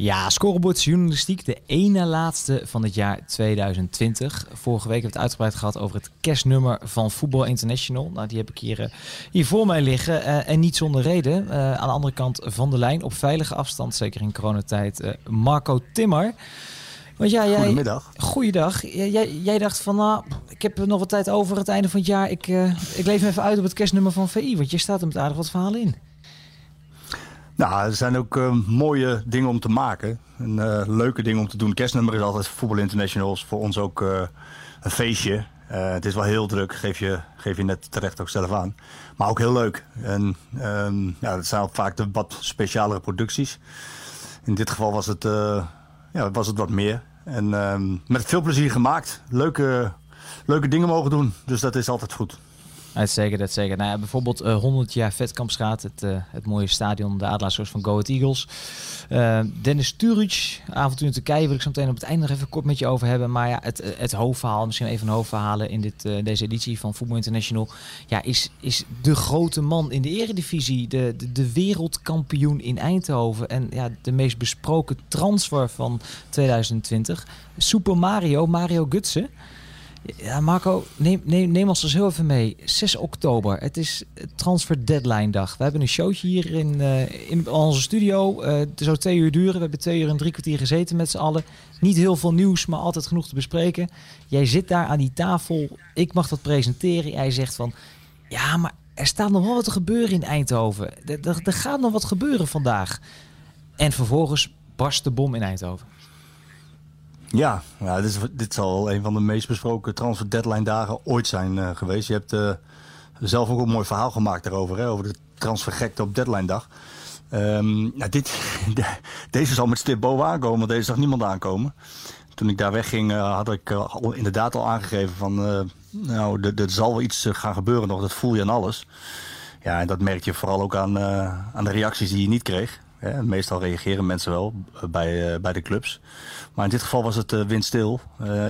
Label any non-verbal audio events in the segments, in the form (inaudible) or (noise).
Ja, scorebordjournalistiek, de ene laatste van het jaar 2020. Vorige week hebben we het uitgebreid gehad over het kerstnummer van Voetbal International. Nou, die heb ik hier, uh, hier voor mij liggen. Uh, en niet zonder reden. Uh, aan de andere kant van de lijn, op veilige afstand, zeker in coronatijd, Marco Timmer. Want ja, jij, Goedemiddag. Goeiedag. Jij, jij dacht van, nou, ik heb nog wat tijd over het einde van het jaar. Ik, ik leef even uit op het kerstnummer van VI, want je staat er met aardig wat verhalen in. Nou, er zijn ook uh, mooie dingen om te maken. En, uh, leuke dingen om te doen. Kerstnummer is altijd Voetbal Internationals. Voor ons ook uh, een feestje. het is wel heel druk, geef je, geef je net terecht ook zelf aan. Maar ook heel leuk. En um, ja, het zijn vaak de wat specialere producties. In dit geval was het, ja, was het wat meer. En um, met veel plezier gemaakt. Leuke, leuke dingen mogen doen. Dus dat is altijd goed. Uitstekend, dat zeker. Nou ja, bijvoorbeeld uh, 100 jaar Vetkampsstraat, het, uh, het mooie stadion, de Adelaars van Go Eagles. Uh, Dennis Turic, avontuur in Turkije, wil ik zo meteen op het einde nog even kort met je over hebben. Maar ja, het, het hoofdverhaal, misschien even een hoofdverhalen in dit, deze editie van Voetbal International, ja, is, is de grote man in de eredivisie, de, de, de wereldkampioen in Eindhoven en ja, de meest besproken transfer van 2020. Super Mario, Mario Gutsen. Ja, Marco, neem, neem, neem ons dus heel even mee. 6 oktober, het is transfer deadline dag. We hebben een showtje hier in, uh, in onze studio. Uh, het zou twee uur duren. We hebben twee uur en drie kwartier gezeten met z'n allen. Niet heel veel nieuws, maar altijd genoeg te bespreken. Jij zit daar aan die tafel. Ik mag dat presenteren. Jij zegt van, ja, maar er staat nog wel wat te gebeuren in Eindhoven. Er gaat nog wat gebeuren vandaag. En vervolgens barst de bom in Eindhoven. Ja, ja dit, dit zal een van de meest besproken transfer deadline dagen ooit zijn uh, geweest. Je hebt uh, zelf ook een mooi verhaal gemaakt daarover, hè, over de transfergekte op deadline dag. Nou, dit, (laughs) de, deze zal met stip bovenaan komen, deze zag niemand aankomen. Toen ik daar wegging uh, had ik inderdaad al aangegeven van, nou, er zal wel iets gaan gebeuren nog, dat voel je aan alles. Ja, en dat merk je vooral ook aan, aan de reacties die je niet kreeg. Meestal reageren mensen wel bij, uh, bij de clubs. Maar in dit geval was het uh, windstil.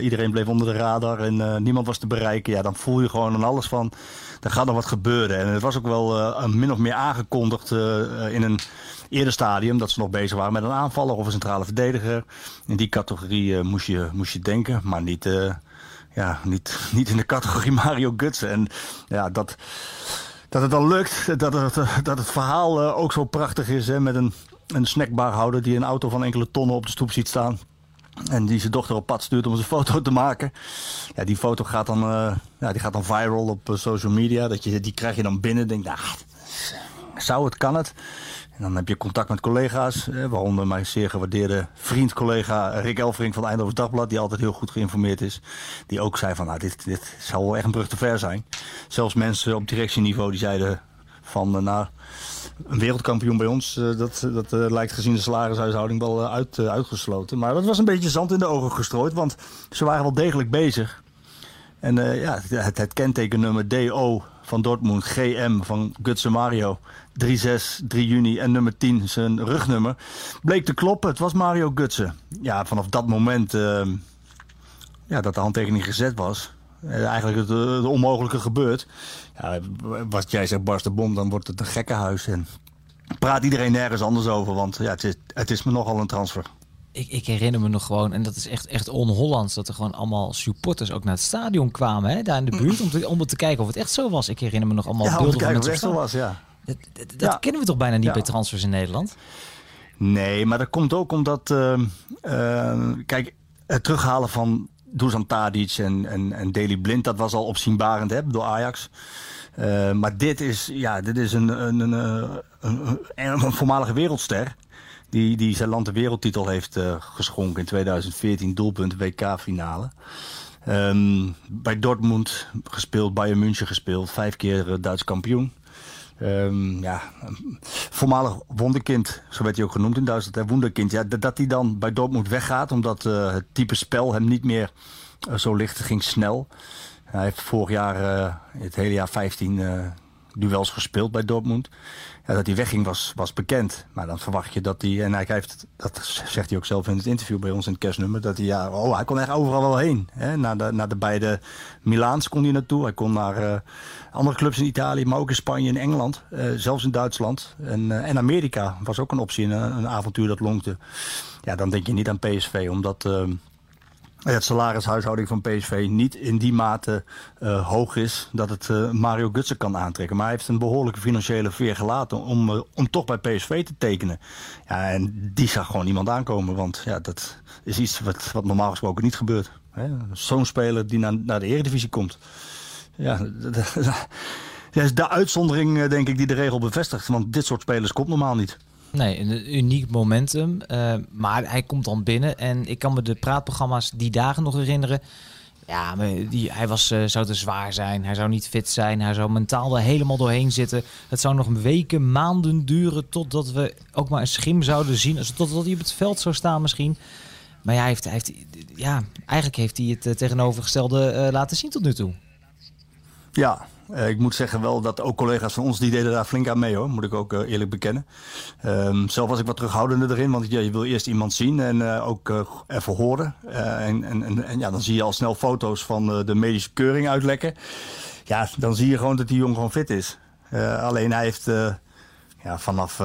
Iedereen bleef onder de radar en niemand was te bereiken. Ja, dan voel je gewoon aan alles van, er gaat nog wat gebeuren. En het was ook wel min of meer aangekondigd in een eerder stadium... dat ze nog bezig waren met een aanvaller of een centrale verdediger. In die categorie moest, je, moest je denken, maar niet, ja, niet, (laughs) niet in de categorie Mario Gutsen. En ja, dat dat het dan lukt. Dat het, dat het verhaal uh, ook zo prachtig is. Hè, met een, een snackbarhouder die een auto van enkele tonnen op de stoep ziet staan. En die zijn dochter op pad stuurt om een foto te maken. Ja, die foto gaat dan, uh, ja, die gaat dan viral op social media. Dat je, die krijg je dan binnen. Denk, nou, zou het, kan het? En dan heb je contact met collega's, eh, waaronder mijn zeer gewaardeerde vriend, collega Rick Elfrink van Eindhoven Dagblad, die altijd heel goed geïnformeerd is. Die ook zei van, nou, dit, dit zou wel echt een brug te ver zijn. Zelfs mensen op directieniveau die zeiden van, uh, nou, een wereldkampioen bij ons, uh, dat, dat lijkt gezien de salarishuishouding wel uit, uitgesloten. Maar dat was een beetje zand in de ogen gestrooid, want ze waren wel degelijk bezig. En ja, het, het kentekennummer DO van Dortmund, GM van Gutsen Mario. 3-6, 3 juni en nummer 10, zijn rugnummer. Bleek te kloppen, het was Mario Gutsen. Ja, vanaf dat moment uh, ja, dat de handtekening gezet was... Uh, eigenlijk het, het, onmogelijke gebeurt. Ja, wat jij zegt, barst bom, dan wordt het een gekkenhuis. En praat iedereen nergens anders over, want ja, het, is, het is me nogal een transfer ik, ik, herinner me nog gewoon, en dat is echt, echt on-Hollands, dat er gewoon allemaal supporters ook naar het stadion kwamen, hè, daar in de buurt, om te, om te kijken of het echt zo was. Ik herinner me nog allemaal ja, beelden van het echt zo was, ja. Dat, dat, dat kennen we toch bijna niet bij transfers in Nederland? Nee, maar dat komt ook omdat, uh, uh, kijk, het terughalen van Dusan Tadic en, en, en Daley Blind, dat was al opzienbarend hè, door Ajax. Uh, maar dit is, ja, dit is een, een, een, een, een voormalige wereldster. Die, die zijn land de wereldtitel heeft uh, geschonken in 2014, doelpunt WK-finale. Um, bij Dortmund gespeeld, Bayern München gespeeld, vijf keer uh, Duits kampioen. Um, ja, voormalig wonderkind, zo werd hij ook genoemd in Duitsland. Hè, wonderkind, ja, dat hij dan bij Dortmund weggaat... omdat uh, het type spel hem niet meer zo licht ging snel. Hij heeft vorig jaar, het hele jaar 15 duels gespeeld bij Dortmund. Ja, dat hij wegging was, was bekend. Maar dan verwacht je dat hij... En hij heeft, dat zegt hij ook zelf in het interview bij ons in het kerstnummer... dat hij, ja, oh, hij kon echt overal wel heen. Hè? Naar, de, naar de beide Milaans kon hij naartoe. Hij kon naar uh, andere clubs in Italië, maar ook in Spanje en Engeland. Uh, zelfs in Duitsland. En, uh, en Amerika was ook een optie, een, een avontuur dat lonkte. Ja, dan denk je niet aan PSV, omdat het salarishuishouding van PSV niet in die mate uh, hoog is dat het uh, Mario Gutsen kan aantrekken. Maar hij heeft een behoorlijke financiële veer gelaten om, uh, om toch bij PSV te tekenen. Ja, en die zag gewoon niemand aankomen, want ja, dat is iets wat, wat normaal gesproken niet gebeurt. Zo'n speler die naar, naar de Eredivisie komt. Ja, dat (laughs) is de uitzondering denk ik die de regel bevestigt. Want dit soort spelers komt normaal niet. Nee, een uniek momentum. Uh, maar hij komt dan binnen. En ik kan me de praatprogramma's die dagen nog herinneren. Ja, die, hij was, uh, zou te zwaar zijn. Hij zou niet fit zijn. Hij zou mentaal er helemaal doorheen zitten. Het zou nog weken, maanden duren totdat we ook maar een schim zouden zien. Totdat hij op het veld zou staan misschien. Maar ja, hij heeft, hij heeft, ja eigenlijk heeft hij het uh, tegenovergestelde laten zien tot nu toe. Ja, uh, ik moet zeggen wel dat ook collega's van ons die deden daar flink aan mee hoor, moet ik ook uh, eerlijk bekennen. Um, zelf was ik wat terughoudender erin, want ja, je wil eerst iemand zien en uh, ook even horen. En, en, en, ja, dan zie je al snel foto's van de medische keuring uitlekken. Ja, dan zie je gewoon dat die jong gewoon fit is. alleen hij heeft ja, vanaf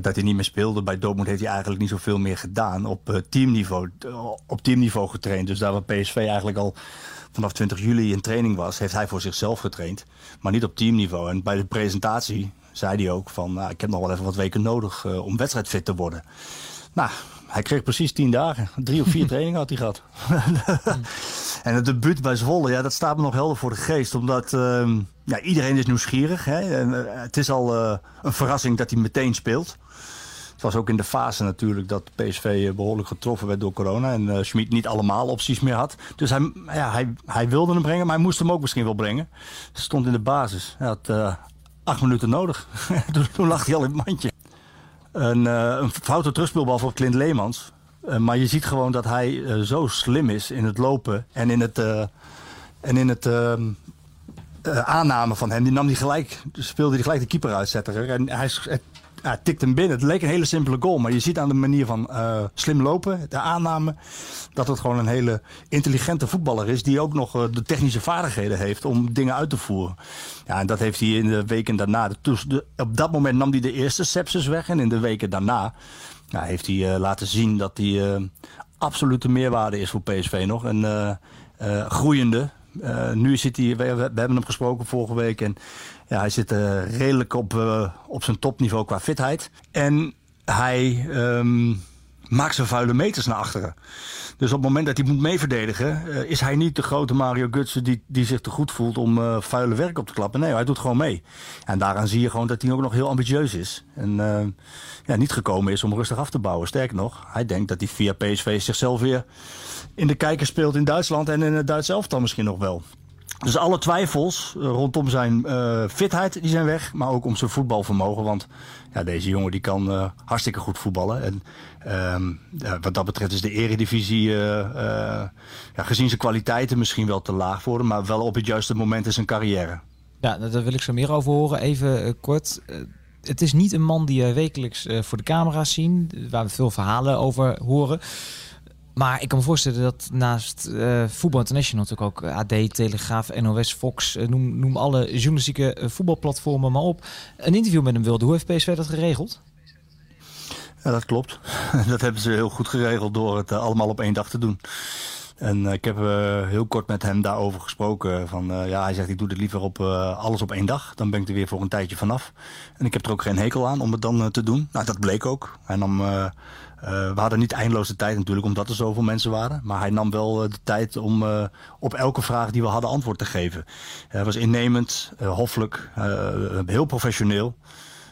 dat hij niet meer speelde bij Dortmund heeft hij eigenlijk niet zoveel meer gedaan op teamniveau, op teamniveau getraind. Dus daar waar PSV eigenlijk al vanaf 20 juli in training was, heeft hij voor zichzelf getraind. Maar niet op teamniveau. En bij de presentatie zei hij ook van, nou, ik heb nog wel even wat weken nodig uh, om wedstrijdfit te worden. Nou, hij kreeg precies tien dagen. Drie of vier (laughs) trainingen had hij gehad. (laughs) en het debuut bij Zwolle, ja, dat staat me nog helder voor de geest. Omdat uh, ja, iedereen is nieuwsgierig. Hè? En, uh, het is al uh, een verrassing dat hij meteen speelt. Het was ook in de fase natuurlijk dat PSV eh, behoorlijk getroffen werd door corona. En uh, Schmid niet allemaal opties meer had. Dus hij, ja, hij, hij wilde hem brengen, maar hij moest hem ook misschien wel brengen. Stond in de basis. Hij had uh, acht minuten nodig. (laughs) toen, lag hij al in het mandje. Een, uh, een foute terugspeelbal voor Clint Leemans. maar je ziet gewoon dat hij zo slim is in het lopen en in het, en in het ehm, aanname van hem. Die nam hij gelijk, speelde hij gelijk de keeper uitzetter. En hij, ja, tikt hem binnen. Het leek een hele simpele goal. Maar je ziet aan de manier van uh, slim lopen, de aanname, dat het gewoon een hele intelligente voetballer is. Die ook nog uh, de technische vaardigheden heeft om dingen uit te voeren. Ja, en dat heeft hij in de weken daarna. Op dat moment nam hij de eerste sepsis weg. En in de weken daarna heeft hij uh, laten zien dat hij absolute meerwaarde is voor PSV nog. En groeiende. nu zit hij, we, we, hebben hem gesproken vorige week. En ja, hij zit uh, redelijk op, uh, op zijn topniveau qua fitheid. En hij um, maakt zijn vuile meters naar achteren. Dus op het moment dat hij moet meeverdedigen, uh, is hij niet de grote Mario Gutsen die, die zich te goed voelt om vuile werk op te klappen. Nee, hij doet gewoon mee. En daaraan zie je gewoon dat hij ook nog heel ambitieus is. En ja, niet gekomen is om rustig af te bouwen. Sterker nog, hij denkt dat hij via PSV zichzelf weer in de kijker speelt in Duitsland en in het Duits elftal misschien nog wel. Dus alle twijfels eh, rondom zijn uh, fitheid die zijn weg. Maar ook om zijn voetbalvermogen. Want ja, deze jongen die kan uh, hartstikke goed voetballen. En uh, wat dat betreft is de eredivisie ja, gezien zijn kwaliteiten misschien wel te laag voor hem. Maar wel op het juiste moment in zijn carrière. Ja, daar wil ik zo meer over horen. Even kort. het is niet een man die we wekelijks voor de camera's zien. Waar we veel verhalen over horen. Maar ik kan me voorstellen dat naast uh, Voetbal International natuurlijk ook AD, Telegraaf, NOS, Fox, uh, noem, noem alle journalistieke voetbalplatformen maar op, een interview met hem wilde. Hoe heeft PSV dat geregeld? Ja, dat klopt. (laughs) dat hebben ze heel goed geregeld door het allemaal op één dag te doen. En ik heb heel kort met hem daarover gesproken. Van, ja, hij zegt, ik doe dit liever op alles op één dag. Dan ben ik er weer voor een tijdje vanaf. En ik heb er ook geen hekel aan om het dan te doen. Nou, dat bleek ook. En uh, we hadden niet eindeloos de tijd natuurlijk, omdat er zoveel mensen waren. Maar hij nam wel uh, de tijd om uh, op elke vraag die we hadden antwoord te geven. Hij was innemend, hoffelijk, heel professioneel.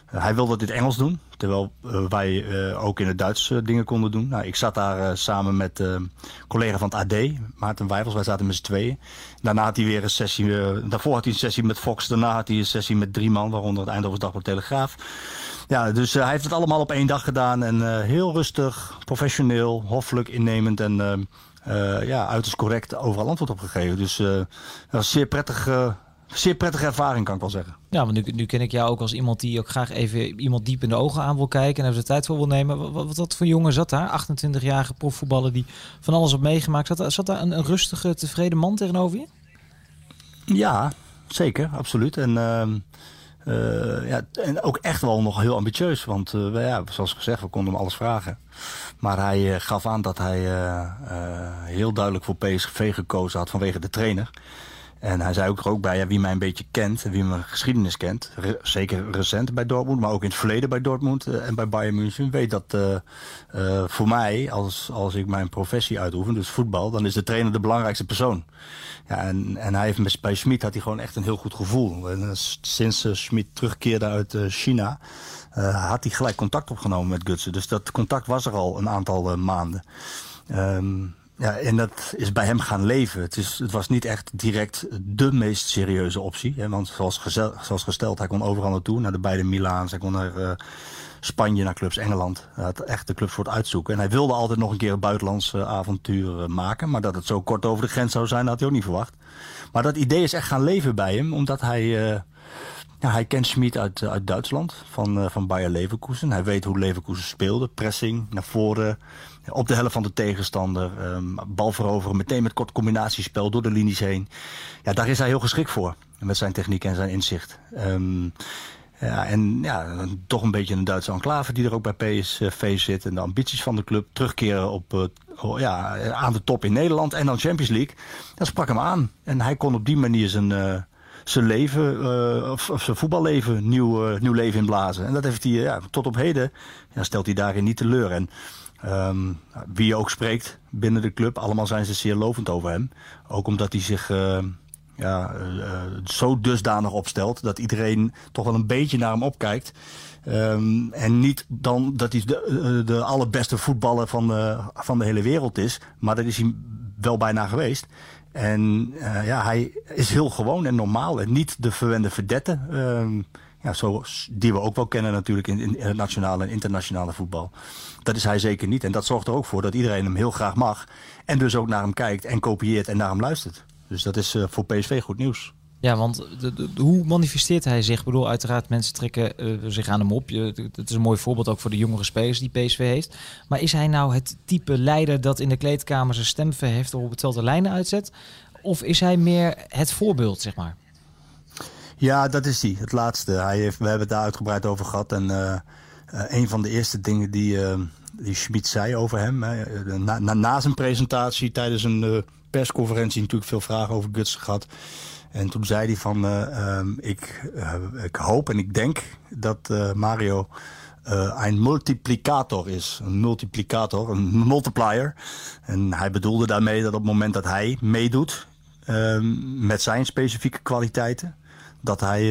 hij wilde dit Engels doen, terwijl wij ook in het Duits dingen konden doen. Nou, ik zat daar samen met een collega van het AD, Maarten Wijfels. Wij zaten met z'n tweeën. Daarna had hij weer een sessie, daarvoor had hij een sessie met Fox. Daarna had hij een sessie met drie man, waaronder het Eindhoven Dagblad Telegraaf. Ja, dus hij heeft het allemaal op één dag gedaan. En heel rustig, professioneel, hoffelijk, innemend en ja, uiterst correct overal antwoord op gegeven. Dus dat was zeer prettig zeer prettige ervaring, kan ik wel zeggen. Ja, want nu, nu ken ik jou ook als iemand die ook graag even iemand diep in de ogen aan wil kijken en er de tijd voor wil nemen. Wat, wat, voor jongen zat daar? 28-jarige profvoetballer die van alles op meegemaakt. Zat, zat daar een, een, rustige, tevreden man tegenover je? Ja, zeker, absoluut. En, ehm, eh, ja, en ook echt wel nog heel ambitieus. Want uh, ja, zoals gezegd, we konden hem alles vragen. Maar hij uh, gaf aan dat hij heel duidelijk voor PSV gekozen had vanwege de trainer. En hij zei ook er ook bij, ja, wie mij een beetje kent en wie mijn geschiedenis kent, zeker recent bij Dortmund, maar ook in het verleden bij Dortmund uh, en bij Bayern München, weet dat uh, uh, voor mij, als, als ik mijn professie uitoefen, dus voetbal, dan is de trainer de belangrijkste persoon. Ja, en, en hij heeft bij Schmid had hij gewoon echt een heel goed gevoel. En, sinds Schmid terugkeerde uit China, had hij gelijk contact opgenomen met Gutsen. Dus dat contact was er al een aantal maanden. Um, ja, en dat is bij hem gaan leven. Het, is, het was niet echt direct de meest serieuze optie. Hè, want zoals, zoals gesteld, hij kon overal naartoe. Naar de beide Milaans, hij kon naar uh, Spanje, naar clubs Engeland. Hij had echt de clubs voor het uitzoeken. En hij wilde altijd nog een keer een buitenlands uh, avontuur maken. Maar dat het zo kort over de grens zou zijn, had hij ook niet verwacht. Maar dat idee is echt gaan leven bij hem. Omdat hij... Ja, hij kent Schmid uit, uit Duitsland, van, van Bayer Leverkusen. Hij weet hoe Leverkusen speelde. Pressing, naar voren, op de helft van de tegenstander. Um, bal veroveren, meteen met kort combinatiespel door de linies heen. Ja, daar is hij heel geschikt voor. Met zijn techniek en zijn inzicht. Um, ja, en ja, toch een beetje een Duitse enclave die er ook bij PSV zit. En de ambities van de club terugkeren op, uh, ja, aan de top in Nederland en dan Champions League. Dat sprak hem aan. En hij kon op die manier zijn, zijn leven, uh, of, of, zijn voetballeven, nieuw, nieuw leven inblazen. En dat heeft hij ja, tot op heden, ja, stelt hij daarin niet teleur. En Um, wie ook spreekt binnen de club, allemaal zijn ze zeer lovend over hem. Ook omdat hij zich uh, ja, uh, zo dusdanig opstelt dat iedereen toch wel een beetje naar hem opkijkt. Um, en niet dan dat hij de, de allerbeste voetballer van de, van de hele wereld is, maar dat is hij wel bijna geweest. En uh, ja, hij is heel gewoon en normaal en niet de verwende verdette. Um, ja, die we ook wel kennen natuurlijk in, het nationale en internationale voetbal. Dat is hij zeker niet. En dat zorgt er ook voor dat iedereen hem heel graag mag. En dus ook naar hem kijkt en kopieert en naar hem luistert. Dus dat is uh, voor PSV goed nieuws. Ja, want hoe manifesteert hij zich? Ik bedoel, uiteraard, mensen trekken uh, zich aan hem op. Het is een mooi voorbeeld ook voor de jongere spelers die PSV heeft. Maar is hij nou het type leider dat in de kleedkamer zijn stem verheft of op hetzelfde lijnen uitzet? Of is hij meer het voorbeeld, zeg maar? Ja, dat is hij. Het laatste. Hij heeft, we hebben het daar uitgebreid over gehad. En uh, uh, een van de eerste dingen die, die Schmid zei over hem... Na, na, na, zijn presentatie tijdens een persconferentie... natuurlijk veel vragen over Guts gehad. En toen zei hij van... Ehm, ik, ik hoop en ik denk dat Mario... een multiplicator is. Een multiplicator, een multiplier. En hij bedoelde daarmee dat op het moment dat hij meedoet... Ehm, met zijn specifieke kwaliteiten dat hij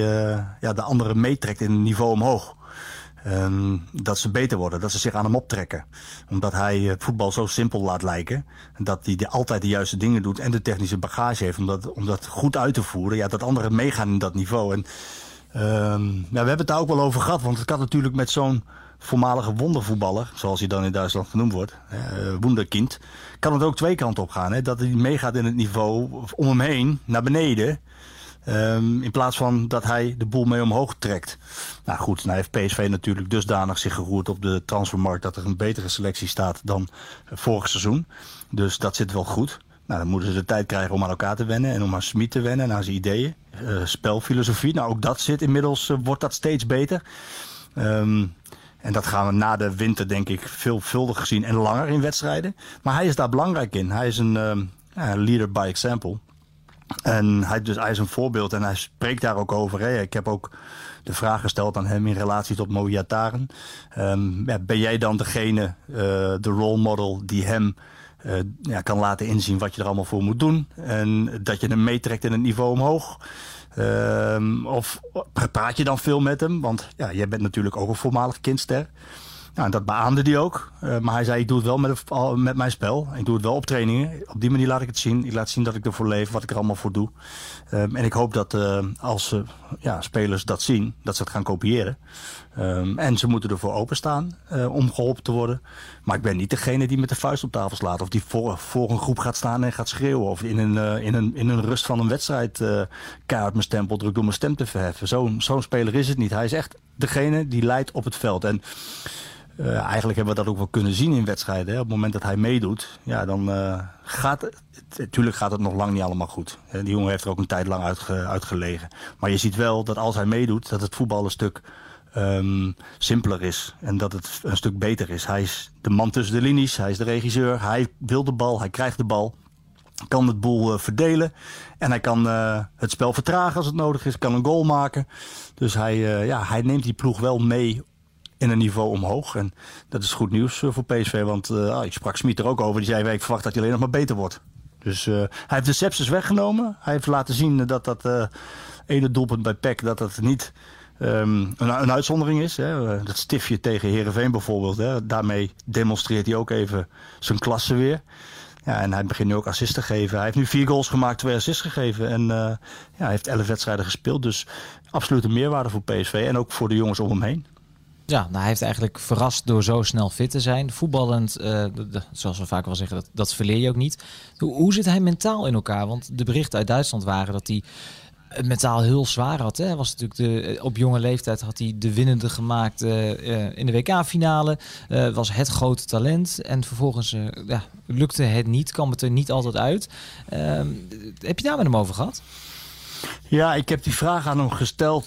ja, de anderen meetrekt in een niveau omhoog. Um, dat ze beter worden, dat ze zich aan hem optrekken. Omdat hij het voetbal zo simpel laat lijken. Dat hij de, altijd de juiste dingen doet en de technische bagage heeft om dat, goed uit te voeren. Ja, dat anderen meegaan in dat niveau. En um, ja, we hebben het daar ook wel over gehad. Want het kan natuurlijk met zo'n voormalige wondervoetballer, zoals hij dan in Duitsland genoemd wordt, uh, wonderkind, kan het ook twee kanten op gaan. Hè? Dat hij meegaat in het niveau om hem heen, naar beneden. Um, in plaats van dat hij de boel mee omhoog trekt. Nou goed, nou heeft PSV natuurlijk dusdanig zich geroerd op de transfermarkt... dat er een betere selectie staat dan vorig seizoen. Dus dat zit wel goed. Nou, dan moeten ze de tijd krijgen om aan elkaar te wennen en om aan Smit te wennen en aan zijn ideeën. Uh, spelfilosofie, nou ook dat zit inmiddels, uh, wordt dat steeds beter. Um, en dat gaan we na de winter denk ik veelvuldig zien en langer in wedstrijden. Maar hij is daar belangrijk in. Hij is een uh, leader by example. En hij, dus, is een voorbeeld en hij spreekt daar ook over. Hè. Ik heb ook de vraag gesteld aan hem in relatie tot Moviataren. Um, ja, ben jij dan degene, uh, de role model, die hem uh, ja, kan laten inzien wat je er allemaal voor moet doen? En dat je hem meetrekt in het niveau omhoog? Ehm, of praat je dan veel met hem? Want ja, jij bent natuurlijk ook een voormalig kindster. Nou, dat beaamde hij ook. Uh, maar hij zei, ik doe het wel met, met mijn spel. Ik doe het wel op trainingen. Op die manier laat ik het zien. Ik laat zien dat ik ervoor leef, wat ik er allemaal voor doe. Um, en ik hoop dat uh, als uh, ja, spelers dat zien, dat ze het gaan kopiëren. Um, en ze moeten ervoor openstaan om geholpen te worden. Maar ik ben niet degene die met de vuist op tafel slaat. Of die voor, voor een groep gaat staan en gaat schreeuwen. Of in een, in een, in een rust van een wedstrijd kaart mijn stempel druk door mijn stem te verheffen. Zo'n zo'n speler is het niet. Hij is echt degene die leidt op het veld. En uh, eigenlijk hebben we dat ook wel kunnen zien in wedstrijden. Hè. Op het moment dat hij meedoet, ja, dan uh, gaat het... Natuurlijk gaat het nog lang niet allemaal goed. Die jongen heeft er ook een tijd lang uitge, uitgelegen. Maar je ziet wel dat als hij meedoet, dat het voetbal een stuk um, simpeler is. En dat het een stuk beter is. Hij is de man tussen de linies, hij is de regisseur. Hij wil de bal, hij krijgt de bal. Kan het boel verdelen. En hij kan het spel vertragen als het nodig is. Kan een goal maken. Dus hij, ja, hij neemt die ploeg wel mee in een niveau omhoog. En dat is goed nieuws voor PSV. Want uh, ik sprak Smit er ook over. Die zei, ik verwacht dat hij alleen nog maar beter wordt. Dus uh, hij heeft de sepsis weggenomen. Hij heeft laten zien dat dat uh, ene doelpunt bij PEC... dat dat niet um, een, een, uitzondering is. Hè. Dat stiftje tegen Herenveen bijvoorbeeld. Hè. Daarmee demonstreert hij ook even zijn klasse weer. Ja, en hij begint nu ook assists te geven. Hij heeft nu vier goals gemaakt, twee assists gegeven. En ja, hij heeft elf wedstrijden gespeeld. Dus absoluut een meerwaarde voor PSV. En ook voor de jongens om hem heen. Ja, nou, hij heeft eigenlijk verrast door zo snel fit te zijn. Voetballend, de, zoals we vaak wel zeggen, dat, dat verleer je ook niet. Hoe, hoe, zit hij mentaal in elkaar? Want de berichten uit Duitsland waren dat hij het mentaal heel zwaar had. Hè? Was natuurlijk de, op jonge leeftijd had hij de winnende gemaakt in de WK-finale. was het grote talent. En vervolgens ja, lukte het niet, kwam het er niet altijd uit. Ehm, heb je daar met hem over gehad? Ja, ik heb die vraag aan hem gesteld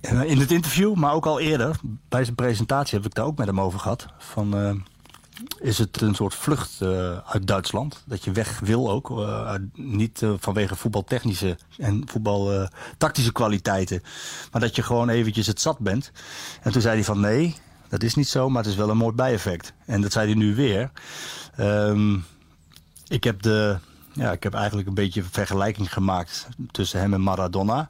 in het interview, maar ook al eerder, bij zijn presentatie heb ik daar ook met hem over gehad. Van, uh, is het een soort vlucht uh, uit Duitsland? Dat je weg wil ook. Niet vanwege voetbaltechnische en voetbaltactische kwaliteiten. Maar dat je gewoon eventjes het zat bent. En toen zei hij van nee, dat is niet zo, maar het is wel een mooi bijeffect. En dat zei hij nu weer. Um, ik heb de... Ja, ik heb eigenlijk een beetje een vergelijking gemaakt tussen hem en Maradona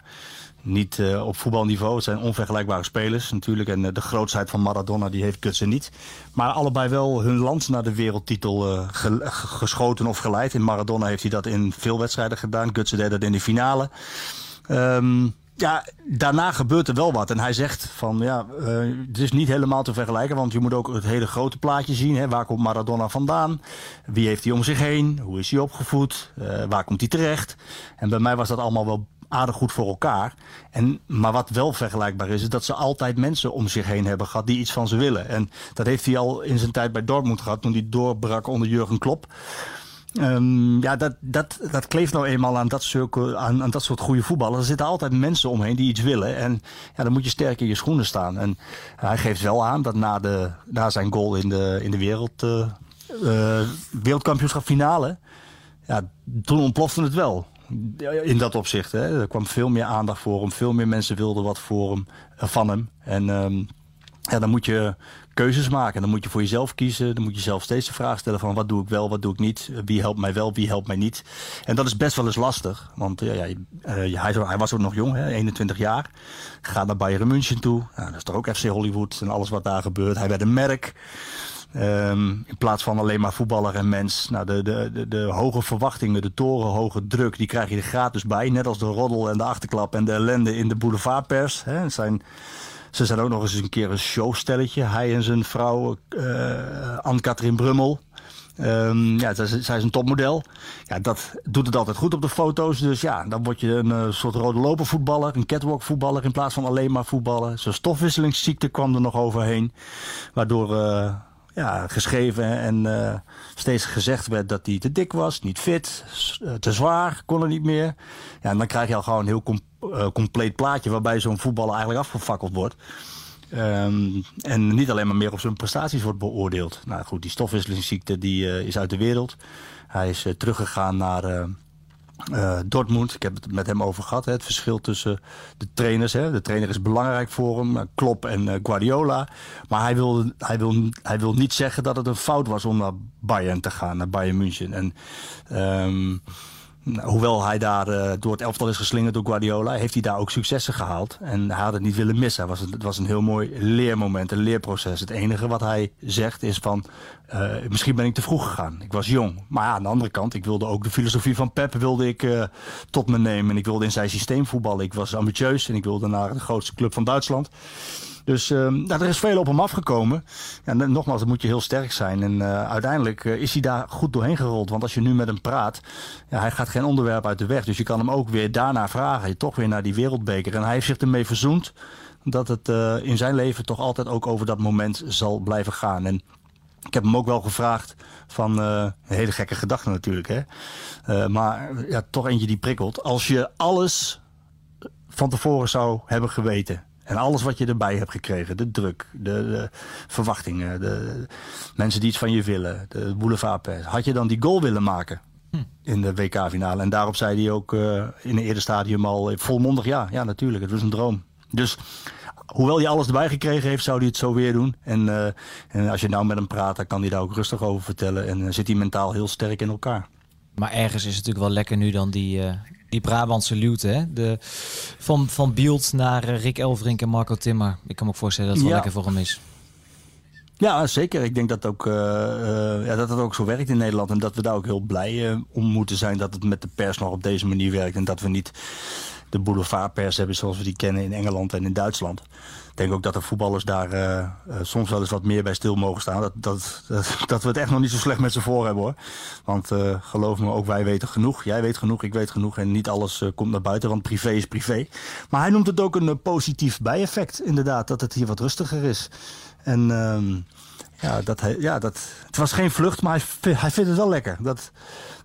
niet uh, op voetbalniveau. Het zijn onvergelijkbare spelers natuurlijk. En uh, de grootheid van Maradona die heeft Gutsen niet. Maar allebei wel hun land naar de wereldtitel ge geschoten of geleid. In Maradona heeft hij dat in veel wedstrijden gedaan. Gutsen deed dat in de finale. Um, ja, daarna gebeurt er wel wat. En hij zegt van ja, het is niet helemaal te vergelijken. Want je moet ook het hele grote plaatje zien. Hè. Waar komt Maradona vandaan? Wie heeft hij om zich heen? Hoe is hij opgevoed? waar komt hij terecht? En bij mij was dat allemaal wel aardig goed voor elkaar. En, maar wat wel vergelijkbaar is, is dat ze altijd mensen om zich heen hebben gehad die iets van ze willen. En dat heeft hij al in zijn tijd bij Dortmund gehad, toen hij doorbrak onder Jurgen Klopp. Um, ja, dat, dat, dat kleeft nou eenmaal aan dat, soort, aan, aan dat soort goede voetballers. Er zitten altijd mensen omheen die iets willen. En ja, dan moet je sterk in je schoenen staan. En hij geeft wel aan dat na, de, na zijn goal in de, in de wereld, uh, uh, wereldkampioenschap finale... Ja, toen ontplofte het wel in dat opzicht. Hè. Er kwam veel meer aandacht voor hem. Veel meer mensen wilden wat voor hem, eh, van hem. En um, ja, dan moet je keuzes maken. Dan moet je voor jezelf kiezen. Dan moet je zelf steeds de vraag stellen van wat doe ik wel, wat doe ik niet. Wie helpt mij wel, wie helpt mij niet. En dat is best wel eens lastig. Want ja, ja, uh, hij, hij, was ook nog jong, hè, 21 jaar. Gaat naar Bayern München toe. Nou, dat is toch ook FC Hollywood en alles wat daar gebeurt. Hij werd een merk. Um, in plaats van alleen maar voetballer en mens. Nou, de, de, de, de, hoge verwachtingen, de torenhoge druk, die krijg je er gratis bij. Net als de roddel en de achterklap en de ellende in de boulevardpers. Hè. Zijn, ze zijn ook nog eens een keer een showstelletje. Hij en zijn vrouw, uh, Anne-Katrien Brummel. Um, ja, zij, zij is een topmodel. Ja, dat doet het altijd goed op de foto's. Dus ja, dan word je een uh, soort rode loper voetballer, een catwalk voetballer in plaats van alleen maar voetballen. Zijn stofwisselingsziekte kwam er nog overheen. Waardoor... Uh, ja, geschreven en uh, steeds gezegd werd dat hij te dik was, niet fit, te zwaar, kon er niet meer. Ja, en dan krijg je al gewoon een heel uh, compleet plaatje waarbij zo'n voetballer eigenlijk afgefakkeld wordt. Um, en niet alleen maar meer op zijn prestaties wordt beoordeeld. Nou goed, die stofwisselingsziekte die, is uit de wereld. Hij is teruggegaan naar uh, Dortmund, ik heb het met hem over gehad. Hè, het verschil tussen de trainers. Hè. De trainer is belangrijk voor hem, eh, Klopp en uh, Guardiola. Maar hij wil, hij, wil, hij wil niet zeggen dat het een fout was om naar Bayern te gaan, naar Bayern München. En um, nou, hoewel hij daar uh, door het elftal is geslingerd door Guardiola, heeft hij daar ook successen gehaald. En had het niet willen missen. Het was, het was een heel mooi leermoment, een leerproces. Het enige wat hij zegt is van, uh, misschien ben ik te vroeg gegaan. Ik was jong. Maar ja, aan de andere kant, ik wilde ook de filosofie van Pep wilde ik, uh, tot me nemen. En ik wilde in zijn systeem voetballen. Ik was ambitieus en ik wilde naar de grootste club van Duitsland. Dus uh, nou, er is veel op hem afgekomen. Ja, nogmaals, dan moet je heel sterk zijn. En uh, uiteindelijk uh, is hij daar goed doorheen gerold. Want als je nu met hem praat, ja, hij gaat geen onderwerp uit de weg. Dus je kan hem ook weer daarna vragen. Toch weer naar die wereldbeker. En hij heeft zich ermee verzoend dat het uh, in zijn leven toch altijd ook over dat moment zal blijven gaan. En ik heb hem ook wel gevraagd van een hele gekke gedachte natuurlijk. Hè? Maar ja, toch eentje die prikkelt. Als je alles van tevoren zou hebben geweten. En alles wat je erbij hebt gekregen. De druk, de, de verwachtingen, de, de, mensen die iets van je willen. De boulevardpers. Had je dan die goal willen maken? Hm. In de WK-finale. En daarop zei hij ook uh, in een eerder stadium al volmondig ja. Ja, natuurlijk. Het was een droom. Dus hoewel hij alles erbij gekregen heeft, zou hij het zo weer doen. En, uh, en als je nou met hem praat, dan kan hij daar ook rustig over vertellen. En uh, zit hij mentaal heel sterk in elkaar. Maar ergens is het natuurlijk wel lekker nu dan die, die Brabantse luwte. Hè? De, van, van Bielt naar Rick Elverink en Marco Timmer. Ik kan me ook voorstellen dat het wel ja. lekker voor hem is. Ja, zeker. Ik denk dat, ook, uh, uh, ja, dat het ook zo werkt in Nederland. En dat we daar ook heel blij uh, om moeten zijn dat het met de pers nog op deze manier werkt. En dat we niet de boulevardpers hebben zoals we die kennen in Engeland en in Duitsland. Ik denk ook dat de voetballers daar uh, uh, soms wel eens wat meer bij stil mogen staan. Dat, dat, dat, (laughs) we het echt nog niet zo slecht met ze voor hebben hoor. Want uh, geloof me, ook wij weten genoeg. Jij weet genoeg, ik weet genoeg. En niet alles komt naar buiten, want privé is privé. Maar hij noemt het ook een positief bijeffect inderdaad. Dat het hier wat rustiger is. En ehm, ja, dat, ja dat, het was geen vlucht, maar hij, hij vindt het wel lekker. Dat,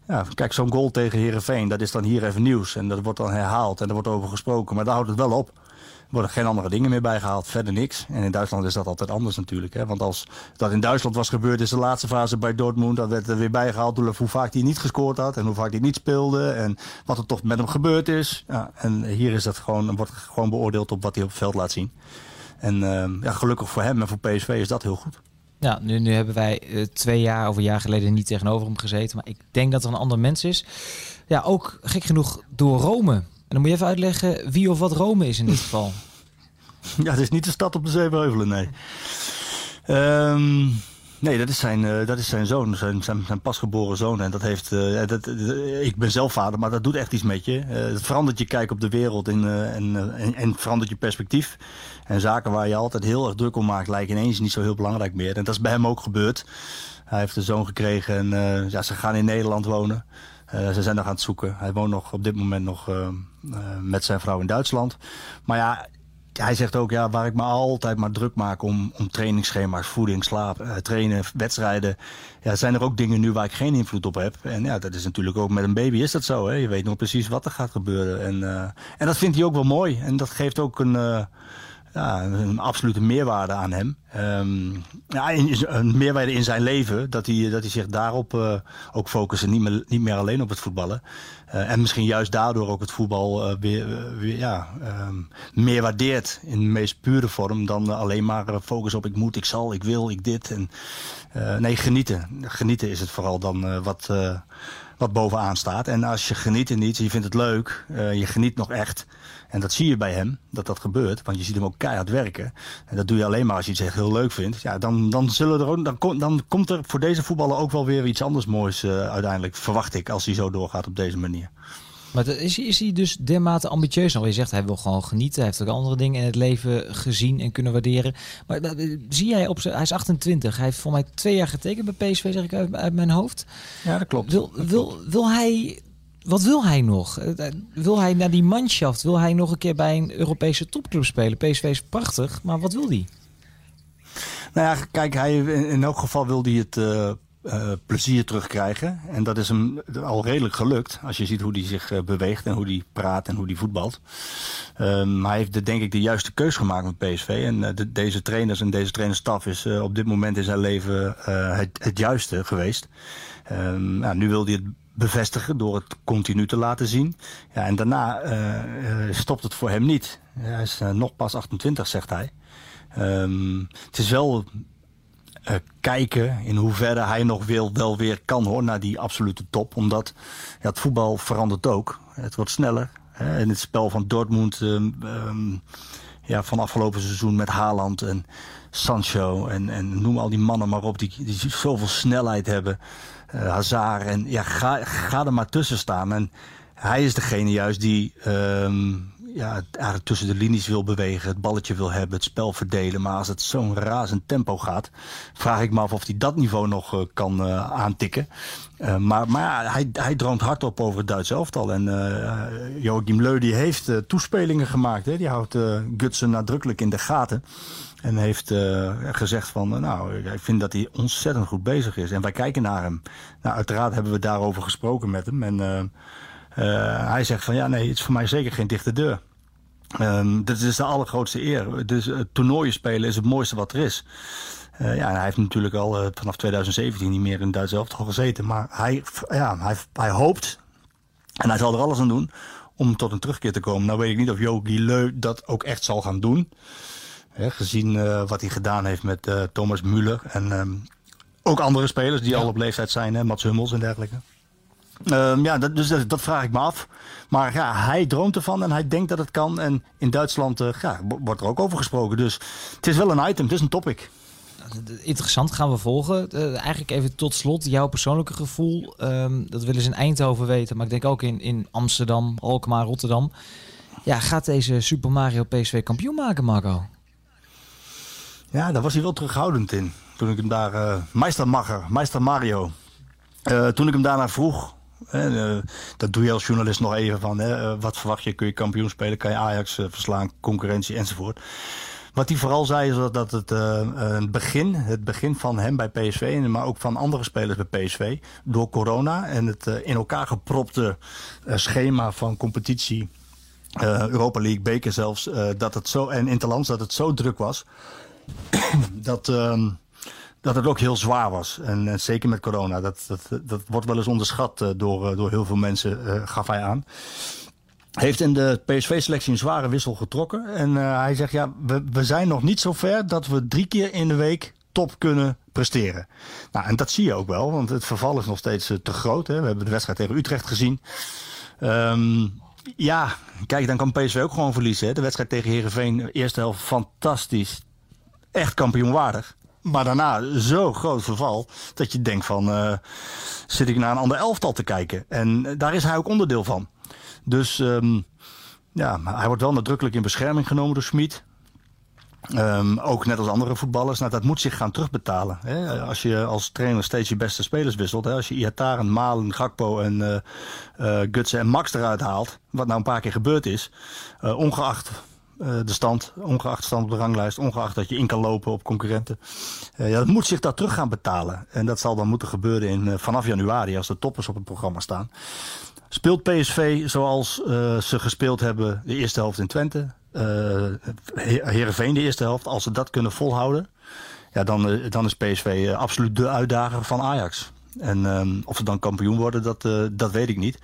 ja, kijk, zo'n goal tegen Herenveen, dat is dan hier even nieuws. En dat wordt dan herhaald en er wordt over gesproken. Maar daar houdt het wel op. Er worden geen andere dingen meer bijgehaald, verder niks. En in Duitsland is dat altijd anders natuurlijk. Hè? Want als dat in Duitsland was gebeurd, is de laatste fase bij Dortmund... dat werd er weer bijgehaald hoe vaak hij niet gescoord had... en hoe vaak hij niet speelde en wat er toch met hem gebeurd is. Ja, en hier is dat gewoon, wordt gewoon beoordeeld op wat hij op het veld laat zien. En uh, ja, gelukkig voor hem en voor PSV is dat heel goed. Ja, nu, nu hebben wij uh, twee jaar of een jaar geleden niet tegenover hem gezeten. Maar ik denk dat er een ander mens is. Ja, ook gek genoeg door Rome. En dan moet je even uitleggen wie of wat Rome is in dit geval. (laughs) Ja, het is niet de stad op de Zevenheuvelen, nee. Um, nee, dat is zijn, uh, dat is zijn zoon, zijn, zijn, zijn pasgeboren zoon. En dat heeft, uh, dat, uh, ik ben zelf vader, maar dat doet echt iets met je. het verandert je kijk op de wereld en, en, en, en verandert je perspectief. En zaken waar je altijd heel erg druk om maakt, lijken ineens niet zo heel belangrijk meer. En dat is bij hem ook gebeurd. Hij heeft een zoon gekregen en ja, ze gaan in Nederland wonen. Ze zijn nog aan het zoeken. Hij woont nog op dit moment nog met zijn vrouw in Duitsland. Maar ja, hij zegt ook, ja, waar ik me altijd maar druk maak om, om trainingsschema's, voeding, slaap, uh, trainen, wedstrijden. Ja, zijn er ook dingen nu waar ik geen invloed op heb. En ja, dat is natuurlijk ook met een baby is dat zo. Hè? Je weet nog precies wat er gaat gebeuren. En, uh, en dat vindt hij ook wel mooi. En dat geeft ook een, uh, ja, een absolute meerwaarde aan hem. Um, ja, een meerwaarde in zijn leven. Dat hij, dat hij zich daarop uh, ook focust en niet meer, niet meer alleen op het voetballen. Uh, en misschien juist daardoor ook het voetbal uh, weer, weer ja, um, meer waardeert in de meest pure vorm dan alleen maar focus op ik moet, ik zal, ik wil, ik dit. En, nee, genieten. Genieten is het vooral dan wat, wat bovenaan staat. En als je geniet er niet, je vindt het leuk, je geniet nog echt. En dat zie je bij hem, dat dat gebeurt. Want je ziet hem ook keihard werken. En dat doe je alleen maar als je iets echt heel leuk vindt. Ja, dan, dan, zullen er ook, dan, kom, dan komt er voor deze voetballer ook wel weer iets anders moois uh, uiteindelijk. Verwacht ik, als hij zo doorgaat op deze manier. Maar is, is hij dus dermate ambitieus? Nou, je zegt hij wil gewoon genieten. Hij heeft ook andere dingen in het leven gezien en kunnen waarderen. Maar zie jij op zijn. Hij is 28. Hij heeft voor mij twee jaar getekend bij PSV, zeg ik uit, uit mijn hoofd. Ja, dat klopt. Wil, wil, wil hij wat wil hij nog? Wil hij naar die manschaft? Wil hij nog een keer bij een Europese topclub spelen? PSV is prachtig, maar wat wil hij? Nou ja, kijk, hij, in elk geval wil hij het uh, plezier terugkrijgen. En dat is hem al redelijk gelukt. Als je ziet hoe hij zich beweegt en hoe hij praat en hoe hij voetbalt. Um, hij heeft de, denk ik de juiste keus gemaakt met PSV. En de, deze trainers en deze trainerstaf is op dit moment in zijn leven het, het, juiste geweest. Um, nou, nu wil hij het bevestigen door het continu te laten zien. Ja, en daarna uh, stopt het voor hem niet. Hij is uh, nog pas 28, zegt hij. Um, het is wel kijken in hoeverre hij nog wil, wel weer kan hoor, naar die absolute top. Omdat ja, het voetbal verandert ook. Het wordt sneller. Hè. In het spel van Dortmund ehm, ehm, ja, van afgelopen seizoen met Haaland en Sancho en, en noem al die mannen maar op die, die zoveel snelheid hebben. Uh, Hazard en ja, ga, ga er maar tussen staan. En hij is degene juist die um, ja, eigenlijk tussen de linies wil bewegen, het balletje wil hebben, het spel verdelen. Maar als het zo'n razend tempo gaat, vraag ik me af of hij dat niveau nog uh, kan uh, aantikken. Maar maar hij, hij droomt hardop over het Duitse elftal. En Joachim Leu die heeft toespelingen gemaakt. Hè? Die houdt Gutsen nadrukkelijk in de gaten. En heeft gezegd van, nou, ik vind dat hij ontzettend goed bezig is. En wij kijken naar hem. Nou, uiteraard hebben we daarover gesproken met hem. En uh, hij zegt van ja, nee, het is voor mij zeker geen dichte deur. Um, dit is de allergrootste eer. Dus toernooien spelen is het mooiste wat er is. Ja, hij heeft natuurlijk al vanaf 2017 niet meer in Duits elftal gezeten. Maar hij, ja, hij, hij hoopt, en hij zal er alles aan doen, om tot een terugkeer te komen. Nou weet ik niet of Jogi Leu dat ook echt zal gaan doen. He, gezien uh, wat hij gedaan heeft met Thomas Müller. En um, ook andere spelers die ja. al op leeftijd zijn, hè, Mats Hummels en dergelijke. Um, ja, dat, dus dat, dat, vraag ik me af. Maar ja, hij droomt ervan en hij denkt dat het kan. En in Duitsland uh, ja, wordt er ook over gesproken. Dus het is wel een item, het is een topic. Interessant, gaan we volgen. Eigenlijk even tot slot, jouw persoonlijke gevoel. Um, dat willen ze in Eindhoven weten, maar ik denk ook in, in Amsterdam, Alkmaar, Rotterdam. Ja, gaat deze Super Mario PSV kampioen maken, Marco? Ja, daar was hij wel terughoudend in. Toen ik hem daar... Uh, Meistermacher, Meister Mario. Uh, toen ik hem daarna vroeg, uh, dat doe je als journalist nog even van. Uh, wat verwacht je? Kun je kampioen spelen? Kan je Ajax verslaan? Concurrentie enzovoort. Wat hij vooral zei is dat, het begin, het begin van hem bij PSV, maar ook van andere spelers bij PSV, door corona en het in elkaar gepropte schema van competitie, Europa League, beker zelfs, dat het zo, en Interlands, dat het zo druk was, (coughs) dat ehm, dat het ook heel zwaar was. En, zeker met corona. Dat, dat, dat wordt wel eens onderschat uh, door, uh, door heel veel mensen, uh, gaf hij aan. Heeft in de PSV-selectie een zware wissel getrokken. En hij zegt, ja, we, we zijn nog niet zo ver dat we drie keer in de week top kunnen presteren. Nou, en dat zie je ook wel, want het verval is nog steeds te groot. Hè. We hebben de wedstrijd tegen Utrecht gezien. Um, ja, kijk, dan kan PSV ook gewoon verliezen. Hè. De wedstrijd tegen Herenveen, eerste helft fantastisch. Echt kampioenwaardig. Maar daarna zo groot verval dat je denkt van... Uh, zit ik naar een ander elftal te kijken? En daar is hij ook onderdeel van. Dus um, ja, hij wordt wel nadrukkelijk in bescherming genomen door Schmid. Um, ook net als andere voetballers. Nou, dat moet zich gaan terugbetalen. Hè? Als je als trainer steeds je beste spelers wisselt. Hè? Als je Iataren, Malen, Gakpo en uh, Gutsen en Max eruit haalt. Wat nou een paar keer gebeurd is. Ongeacht de stand, ongeacht stand op de ranglijst, ongeacht dat je in kan lopen op concurrenten. Uh, ja, dat moet zich daar terug gaan betalen. En dat zal dan moeten gebeuren in, uh, vanaf januari als de toppers op het programma staan. Speelt PSV zoals ze gespeeld hebben de eerste helft in Twente. Heerenveen de eerste helft. Als ze dat kunnen volhouden, ja, dan, dan is PSV absoluut de uitdager van Ajax. En um, of ze dan kampioen worden, dat, dat weet ik niet.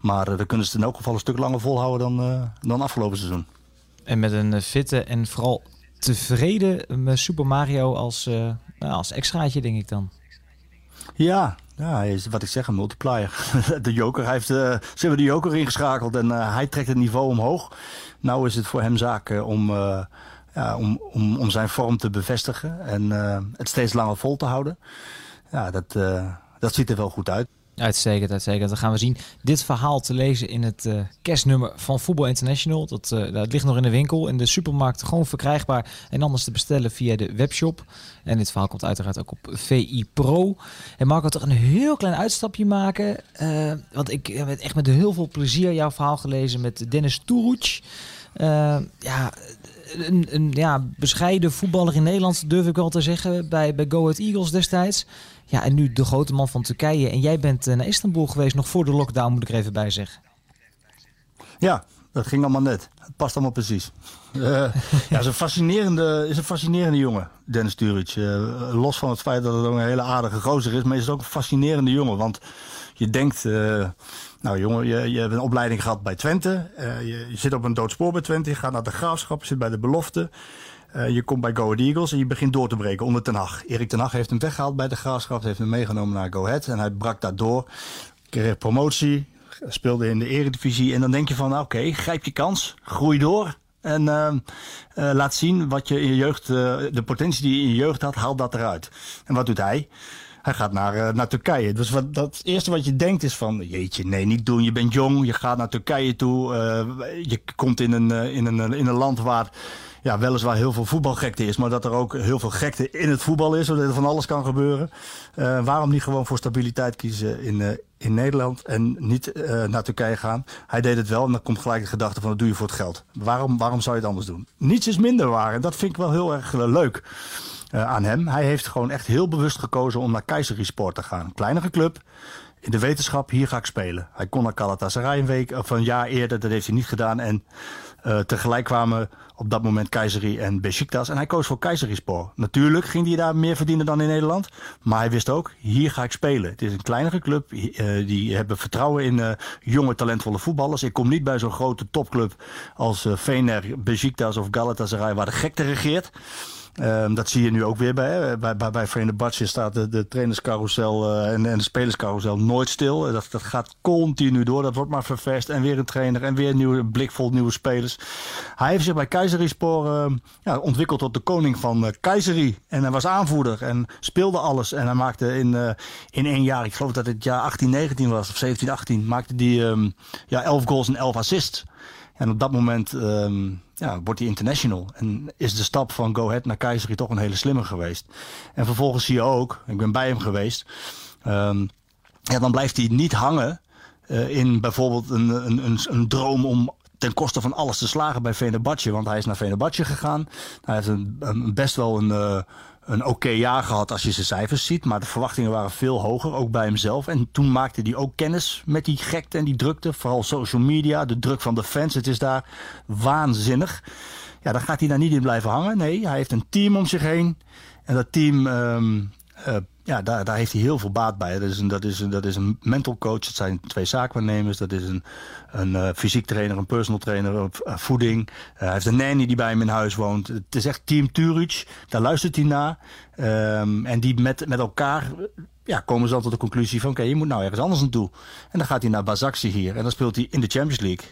Maar dan kunnen ze het in elk geval een stuk langer volhouden dan, dan afgelopen seizoen. En met een fitte en vooral tevreden Super Mario als, uh, nou, als extraatje, denk ik dan. Ja, ja, is wat ik zeg, een multiplier. (laughs) De joker, heeft, uh, ze hebben de joker ingeschakeld en hij trekt het niveau omhoog. Nou is het voor hem zaak om, ja, om, om, om zijn vorm te bevestigen en het steeds langer vol te houden. Ja, dat, dat ziet er wel goed uit. Uitstekend, uitstekend. Dan gaan we zien dit verhaal te lezen in het uh, kerstnummer van Voetbal International. Dat, uh, dat ligt nog in de winkel, in de supermarkt gewoon verkrijgbaar. En anders te bestellen via de webshop. En dit verhaal komt uiteraard ook op VI Pro. En Marco, toch een heel klein uitstapje maken. Uh, want ik heb echt met heel veel plezier jouw verhaal gelezen met Dennis Turuc. ja, een, een ja, bescheiden voetballer in Nederland, durf ik wel te zeggen, bij, bij Go Ahead Eagles destijds. Ja, en nu de grote man van Turkije. En jij bent naar Istanbul geweest, nog voor de lockdown, moet ik er even bij zeggen. Ja, dat ging allemaal net. Het past allemaal precies. Uh, (laughs) ja, is een, fascinerende, is een fascinerende jongen, Dennis Turic. Uh, los van het feit dat het ook een hele aardige gozer is, maar is het ook een fascinerende jongen. Want je denkt, uh, nou jongen, je, je hebt een opleiding gehad bij Twente. Je, je, zit op een doodspoor bij Twente, je gaat naar de graafschap, je zit bij de belofte. Eh, je komt bij Go Ahead Eagles en je begint door te breken onder Ten Hag. Erik Ten Hag heeft hem weggehaald bij de Graafschap. Heeft hem meegenomen naar Go Ahead. En hij brak daar door. Kreeg promotie. Speelde in de eredivisie. En dan denk je van, nou, oké, grijp je kans. Groei door. En uh, uh, laat zien wat je in je jeugd, de potentie die je in je jeugd had, haal dat eruit. En wat doet hij? Hij gaat naar, naar Turkije. Dus wat, dat eerste wat je denkt is van, jeetje, nee, niet doen. Je bent jong, je gaat naar Turkije toe. je komt in een, in, een, in een land waar ja, weliswaar heel veel voetbalgekte is, maar dat er ook heel veel gekte in het voetbal is, zodat er van alles kan gebeuren. Uh, waarom niet gewoon voor stabiliteit kiezen in, uh, in Nederland en niet uh, naar Turkije gaan? Hij deed het wel en dan komt gelijk de gedachte van dat doe je voor het geld. Waarom, waarom zou je het anders doen? Niets is minder waar en dat vind ik wel heel erg leuk aan hem. Hij heeft gewoon echt heel bewust gekozen om naar Keizersport te gaan. Kleinere club in de wetenschap, hier ga ik spelen. Hij kon naar Galatasaray een week of een jaar eerder, dat heeft hij niet gedaan. En uh, tegelijk kwamen op dat moment Keizeri en Besiktas. En hij koos voor Keizerispor. Natuurlijk ging hij daar meer verdienen dan in Nederland. Maar hij wist ook, hier ga ik spelen. Het is een kleinere club. Uh, die hebben vertrouwen in uh, jonge, talentvolle voetballers. Ik kom niet bij zo'n grote topclub als Fener, Besiktas of Galatasaray... waar de gekte regeert. Um, dat zie je nu ook weer bij. Bij, bij, bij staat de, de trainerscarousel uh, en, en de spelerscarousel nooit stil. Dat, dat gaat continu door. Dat wordt maar vervest. En weer een trainer en weer een nieuwe blik vol nieuwe spelers. Hij heeft zich bij Keizerispor uh, ja, ontwikkeld tot de koning van uh. En hij was aanvoerder en speelde alles. En hij maakte in, in één jaar, ik geloof dat het jaar 18, 19 was, of 17, 18, maakte hij um, ja, 11 goals en 11 assists. En op dat moment um, ja, wordt hij international. En is de stap van Go Ahead naar Keizeri toch een hele slimme geweest. En vervolgens zie je ook, ik ben bij hem geweest. Um, ja, dan blijft hij niet hangen uh, in bijvoorbeeld een, een, een, een droom om ten koste van alles te slagen bij Venerbahce. Want hij is naar Venerbahce gegaan. Hij heeft een, een best wel een, uh, een oké jaar gehad als je zijn cijfers ziet. Maar de verwachtingen waren veel hoger, ook bij hemzelf. En toen maakte hij ook kennis met die gekte en die drukte. Vooral social media, de druk van de fans. Het is daar waanzinnig. Ja, dan gaat hij daar niet in blijven hangen. Nee, hij heeft een team om zich heen. En dat team... Um, uh, ja, daar, daar heeft hij heel veel baat bij. Dat is een, dat is een, dat is een mental coach, dat zijn twee zaakwaarnemers. Dat is een, een uh, fysiek trainer, een personal trainer, uh, voeding. Uh, hij heeft een nanny die bij hem in huis woont. Het is echt Team Turic, daar luistert hij naar. Um, en die met, met elkaar ja, komen ze dan tot de conclusie van... oké, je moet nou ergens anders naartoe. En dan gaat hij naar Basaksehir hier. En dan speelt hij in de Champions League.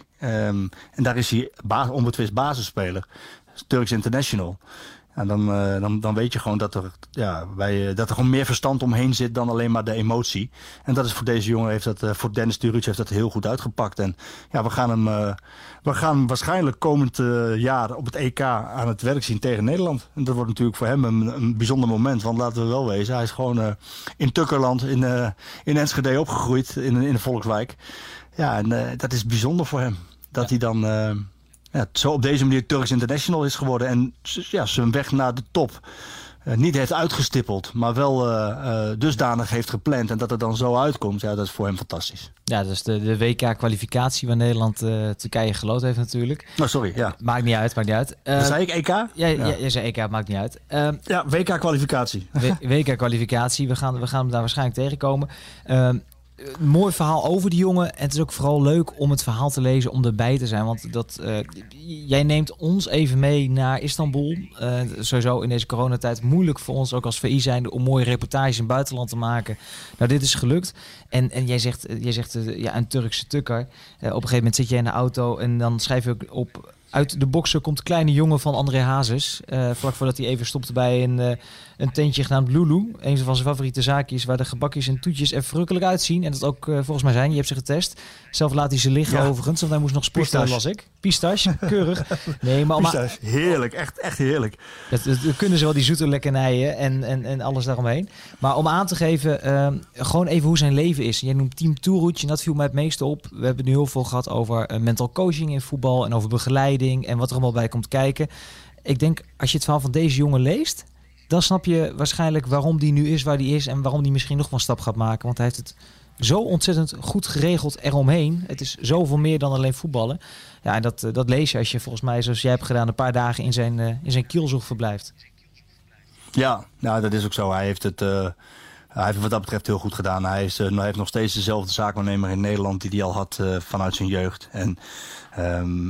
Um, en daar is hij onbetwist basisspeler. Turks International. En dan, uh, dan, dan weet je gewoon dat er, ja, bij, dat er gewoon meer verstand omheen zit dan alleen maar de emotie. En dat is voor deze jongen, heeft dat, uh, voor Dennis Turic heeft dat heel goed uitgepakt. En ja, we gaan hem, uh, we gaan waarschijnlijk komend jaar op het EK aan het werk zien tegen Nederland. En dat wordt natuurlijk voor hem een, een bijzonder moment. Want laten we wel wezen, hij is gewoon in Tukkerland, in, in Enschede opgegroeid, in, in de Volkswijk. Ja, en dat is bijzonder voor hem. Dat ja. hij dan ja, zo op deze manier Turks International is geworden. En ja, zijn weg naar de top uh, niet heeft uitgestippeld, maar wel uh, uh, dusdanig heeft gepland. En dat het dan zo uitkomt, ja, dat is voor hem fantastisch. Ja, dus de, de WK-kwalificatie waar Nederland Turkije geloot heeft natuurlijk. Oh, sorry, ja. Maakt niet uit, maakt niet uit. Zei ik EK? Ja, ja. ja, jij zei EK, maakt niet uit. Ja, WK-kwalificatie. WK-kwalificatie, we gaan, we gaan hem daar waarschijnlijk tegenkomen. Uh, een mooi verhaal over die jongen. En het is ook vooral leuk om het verhaal te lezen, om erbij te zijn. Want dat, uh, jij neemt ons even mee naar Istanbul. Uh, sowieso in deze coronatijd moeilijk voor ons, ook als VI zijnde, om mooie reportages in het buitenland te maken. Nou, dit is gelukt. En, en jij zegt, jij zegt uh, ja, een Turkse tukker. op een gegeven moment zit jij in de auto en dan schrijf je ook op... Uit de boksen komt kleine jongen van André Hazes. vlak voordat hij even stopte bij een een tentje genaamd Lulu. Een van zijn favoriete zaakjes waar de gebakjes en toetjes er verrukkelijk uitzien. En dat ook uh, volgens mij zijn. Je hebt ze getest. Zelf laat hij ze liggen ja. overigens. Want hij moest nog sporten, was ik. Pistache, keurig. Nee, maar, Pistache, heerlijk. Echt, echt heerlijk. Dat, dat, dat, kunnen ze wel, die zoete lekkernijen en, en, en alles daaromheen. Maar om aan te geven, uh, gewoon even hoe zijn leven is. Jij noemt Team Toeroetje en dat viel mij het meeste op. We hebben nu heel veel gehad over uh, mental coaching in voetbal en over begeleiding en wat er allemaal bij komt kijken. Ik denk, als je het verhaal van deze jongen leest, dan snap je waarschijnlijk waarom die nu is waar die is en waarom die misschien nog wel een stap gaat maken. Want hij heeft het zo ontzettend goed geregeld eromheen. Het is zoveel meer dan alleen voetballen. Ja, en dat, dat lees je als je volgens mij, zoals jij hebt gedaan, een paar dagen in zijn, uh, in zijn verblijft. Ja, nou, dat is ook zo. Hij heeft het. Uh, hij heeft wat dat betreft heel goed gedaan. Hij, is, hij heeft nog steeds dezelfde zaakwaarnemer in Nederland die hij al had vanuit zijn jeugd. En ehm,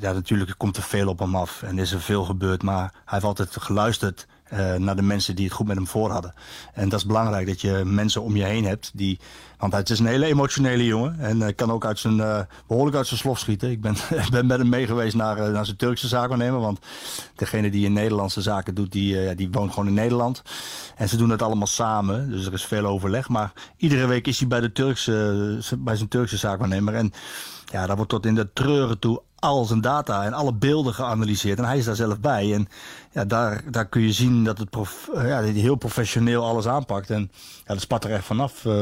ja, natuurlijk komt er veel op hem af en is er veel gebeurd. Maar hij heeft altijd geluisterd uh, naar de mensen die het goed met hem voor hadden. En dat is belangrijk, dat je mensen om je heen hebt die... Want het is een hele emotionele jongen en uh, kan ook uit zijn, uh, behoorlijk uit zijn slof schieten. Ik ben, (laughs) ben met hem mee geweest naar, naar zijn Turkse zaakwaarnemer. Want degene die in Nederlandse zaken doet, die, die woont gewoon in Nederland. En ze doen het allemaal samen, dus er is veel overleg. Maar iedere week is hij bij, de Turkse, bij zijn Turkse zaakwaarnemer. En ja, daar wordt tot in de treuren toe al zijn data en alle beelden geanalyseerd. En hij is daar zelf bij. En ja, daar, daar kun je zien dat het prof, eh, ja, heel professioneel alles aanpakt. En ja, dat spat er echt vanaf. Uh,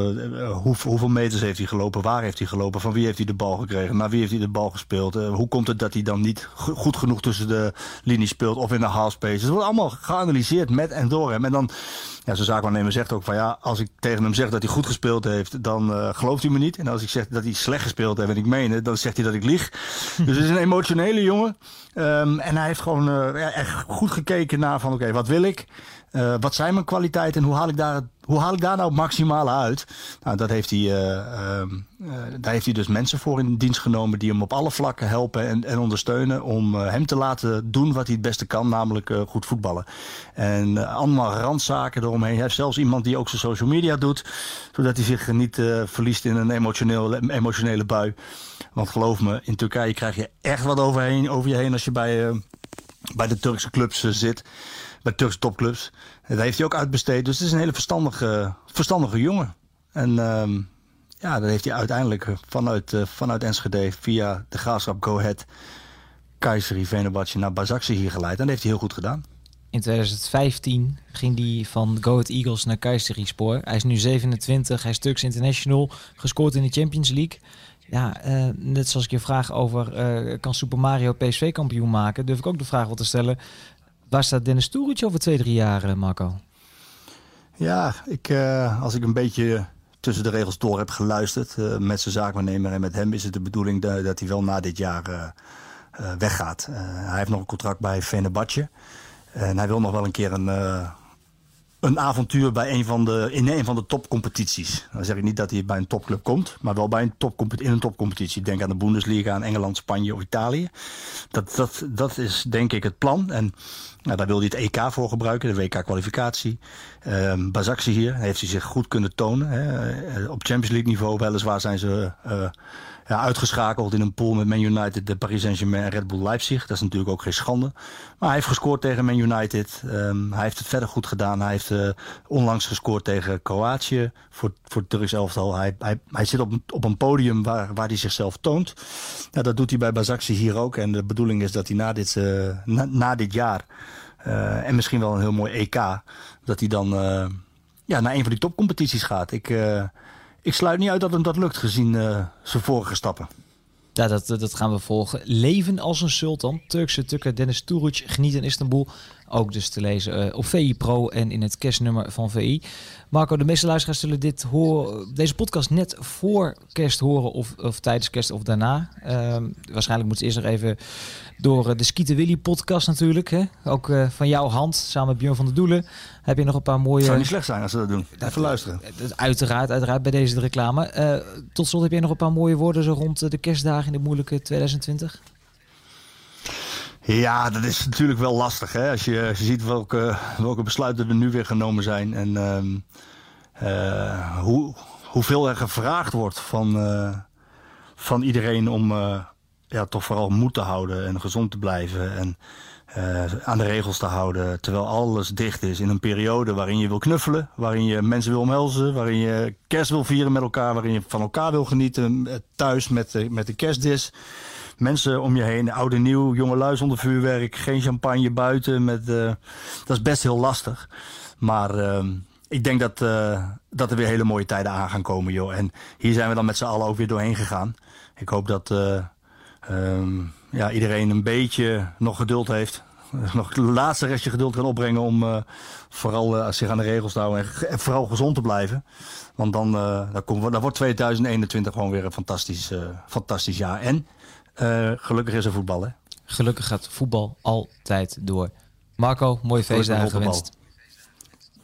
hoe, hoeveel meters heeft hij gelopen? Waar heeft hij gelopen? Van wie heeft hij de bal gekregen? Naar wie heeft hij de bal gespeeld? Hoe komt het dat hij dan niet goed genoeg tussen de linies speelt of in de half space? Het wordt allemaal geanalyseerd met en door hem. En dan, ja, zijn zaakwaarnemer zegt ook van ja, als ik tegen hem zeg dat hij goed gespeeld heeft, dan gelooft hij me niet. En als ik zeg dat hij slecht gespeeld heeft en ik meen het, dan zegt hij dat ik lieg. dus een emotionele jongen. Um, en hij heeft gewoon uh, echt goed gekeken naar van oké, wat wil ik? Uh, wat zijn mijn kwaliteiten en hoe haal ik daar, hoe haal ik daar nou het maximale uit? Nou, dat heeft hij, uh, uh, daar heeft hij dus mensen voor in dienst genomen die hem op alle vlakken helpen en, en ondersteunen om hem te laten doen wat hij het beste kan, namelijk goed voetballen. En allemaal randzaken eromheen. Hij heeft zelfs iemand die ook zijn social media doet, zodat hij zich niet verliest in een emotioneel, emotionele bui. Want geloof me, in Turkije krijg je echt wat over je heen als je bij, bij de Turkse clubs zit bij Turkse topclubs. Dat heeft hij ook uitbesteed. Dus het is een hele verstandige, verstandige jongen. En uh, ja, dat heeft hij uiteindelijk vanuit, uh, vanuit Enschede via de Graafschap Go Ahead... Kayseri Venerbahce naar Basaksehir hier geleid. En dat heeft hij heel goed gedaan. In 2015 ging hij van Go Ahead Eagles naar Kayseri-spoor. Hij is nu 27, hij is Turks International, gescoord in de Champions League... Ja, uh, net zoals ik je vraag over uh, kan Super Mario PSV kampioen maken, durf ik ook de vraag wel te stellen. Waar staat Dennis Toeric over twee, drie jaar, eh, Marco? Ja, ik, als ik een beetje tussen de regels door heb geluisterd met zijn zaakwaarnemer en met hem... is het de bedoeling dat, dat hij wel na dit jaar weggaat. hij heeft nog een contract bij Fenerbahce. En hij wil nog wel een keer een, een avontuur bij een van de, in een van de topcompetities. Dan zeg ik niet dat hij bij een topclub komt, maar wel bij een topcompetitie, in een topcompetitie. Denk aan de Bundesliga, aan Engeland, Spanje of Italië. Dat, dat, dat is denk ik het plan. En nou, daar wil hij het EK voor gebruiken, de WK-kwalificatie. Uh, Bazaxi hier heeft hij zich goed kunnen tonen. Hè. Eh, op Champions League niveau weliswaar zijn ze uh, ja, uitgeschakeld in een pool met Man United, de Paris Saint-Germain en Red Bull Leipzig. Dat is natuurlijk ook geen schande. Maar hij heeft gescoord tegen Man United. Um, hij heeft het verder goed gedaan. Hij heeft uh, onlangs gescoord tegen Kroatië voor, voor het Turks elftal. Hij, hij, hij zit op, op een podium waar, waar hij zichzelf toont. Dat doet hij bij Bazaxi hier ook. En de bedoeling is dat hij na dit, uh, na, dit jaar... En misschien wel een heel mooi EK. Dat hij dan ja, naar een van die topcompetities gaat. Ik, ik sluit niet uit dat hem dat lukt gezien zijn vorige stappen. Ja, dat, dat gaan we volgen. Leven als een sultan. Turkse tukker Dennis Turuc geniet in Istanbul. Ook dus te lezen uh, op VI Pro en in het kerstnummer van VI. Marco, de meeste luisteraars zullen dit horen, deze podcast net voor kerst horen of, of tijdens kerst of daarna. Uh, waarschijnlijk moeten ze eerst nog even door uh, de Skieten Willy podcast natuurlijk. Hè? Ook uh, van jouw hand, samen met Björn van der Doelen. Heb je nog een paar mooie... Het zou niet slecht zijn als ze dat doen. Even luisteren. Uiteraard, uiteraard bij deze de reclame. tot slot heb je nog een paar mooie woorden zo rond de kerstdagen in de moeilijke 2020? Ja, dat is natuurlijk wel lastig. Hè? Als, je, je ziet welke, welke besluiten er nu weer genomen zijn. En um, uh, hoe, hoeveel er gevraagd wordt van, uh, van iedereen om uh, ja, toch vooral moed te houden en gezond te blijven. En aan de regels te houden. Terwijl alles dicht is in een periode waarin je wil knuffelen. Waarin je mensen wil omhelzen. Waarin je kerst wil vieren met elkaar. Waarin je van elkaar wil genieten. Thuis met de, met de kerstdis mensen om je heen, oude nieuw, jonge lui zonder vuurwerk, geen champagne buiten. Met, uh, dat is best heel lastig. Maar uh, ik denk dat, uh, dat er weer hele mooie tijden aan gaan komen, joh. En hier zijn we dan met z'n allen ook weer doorheen gegaan. Ik hoop dat um, ja, iedereen een beetje nog geduld heeft. (laughs) Nog het laatste restje geduld kan opbrengen om vooral zich aan de regels te houden en, vooral gezond te blijven. Want dan, dan, komt, dan wordt 2021 gewoon weer een fantastisch, fantastisch jaar. En uh, gelukkig is er voetbal, hè? Gelukkig gaat voetbal altijd door. Marco, mooie feestdagen gewenst.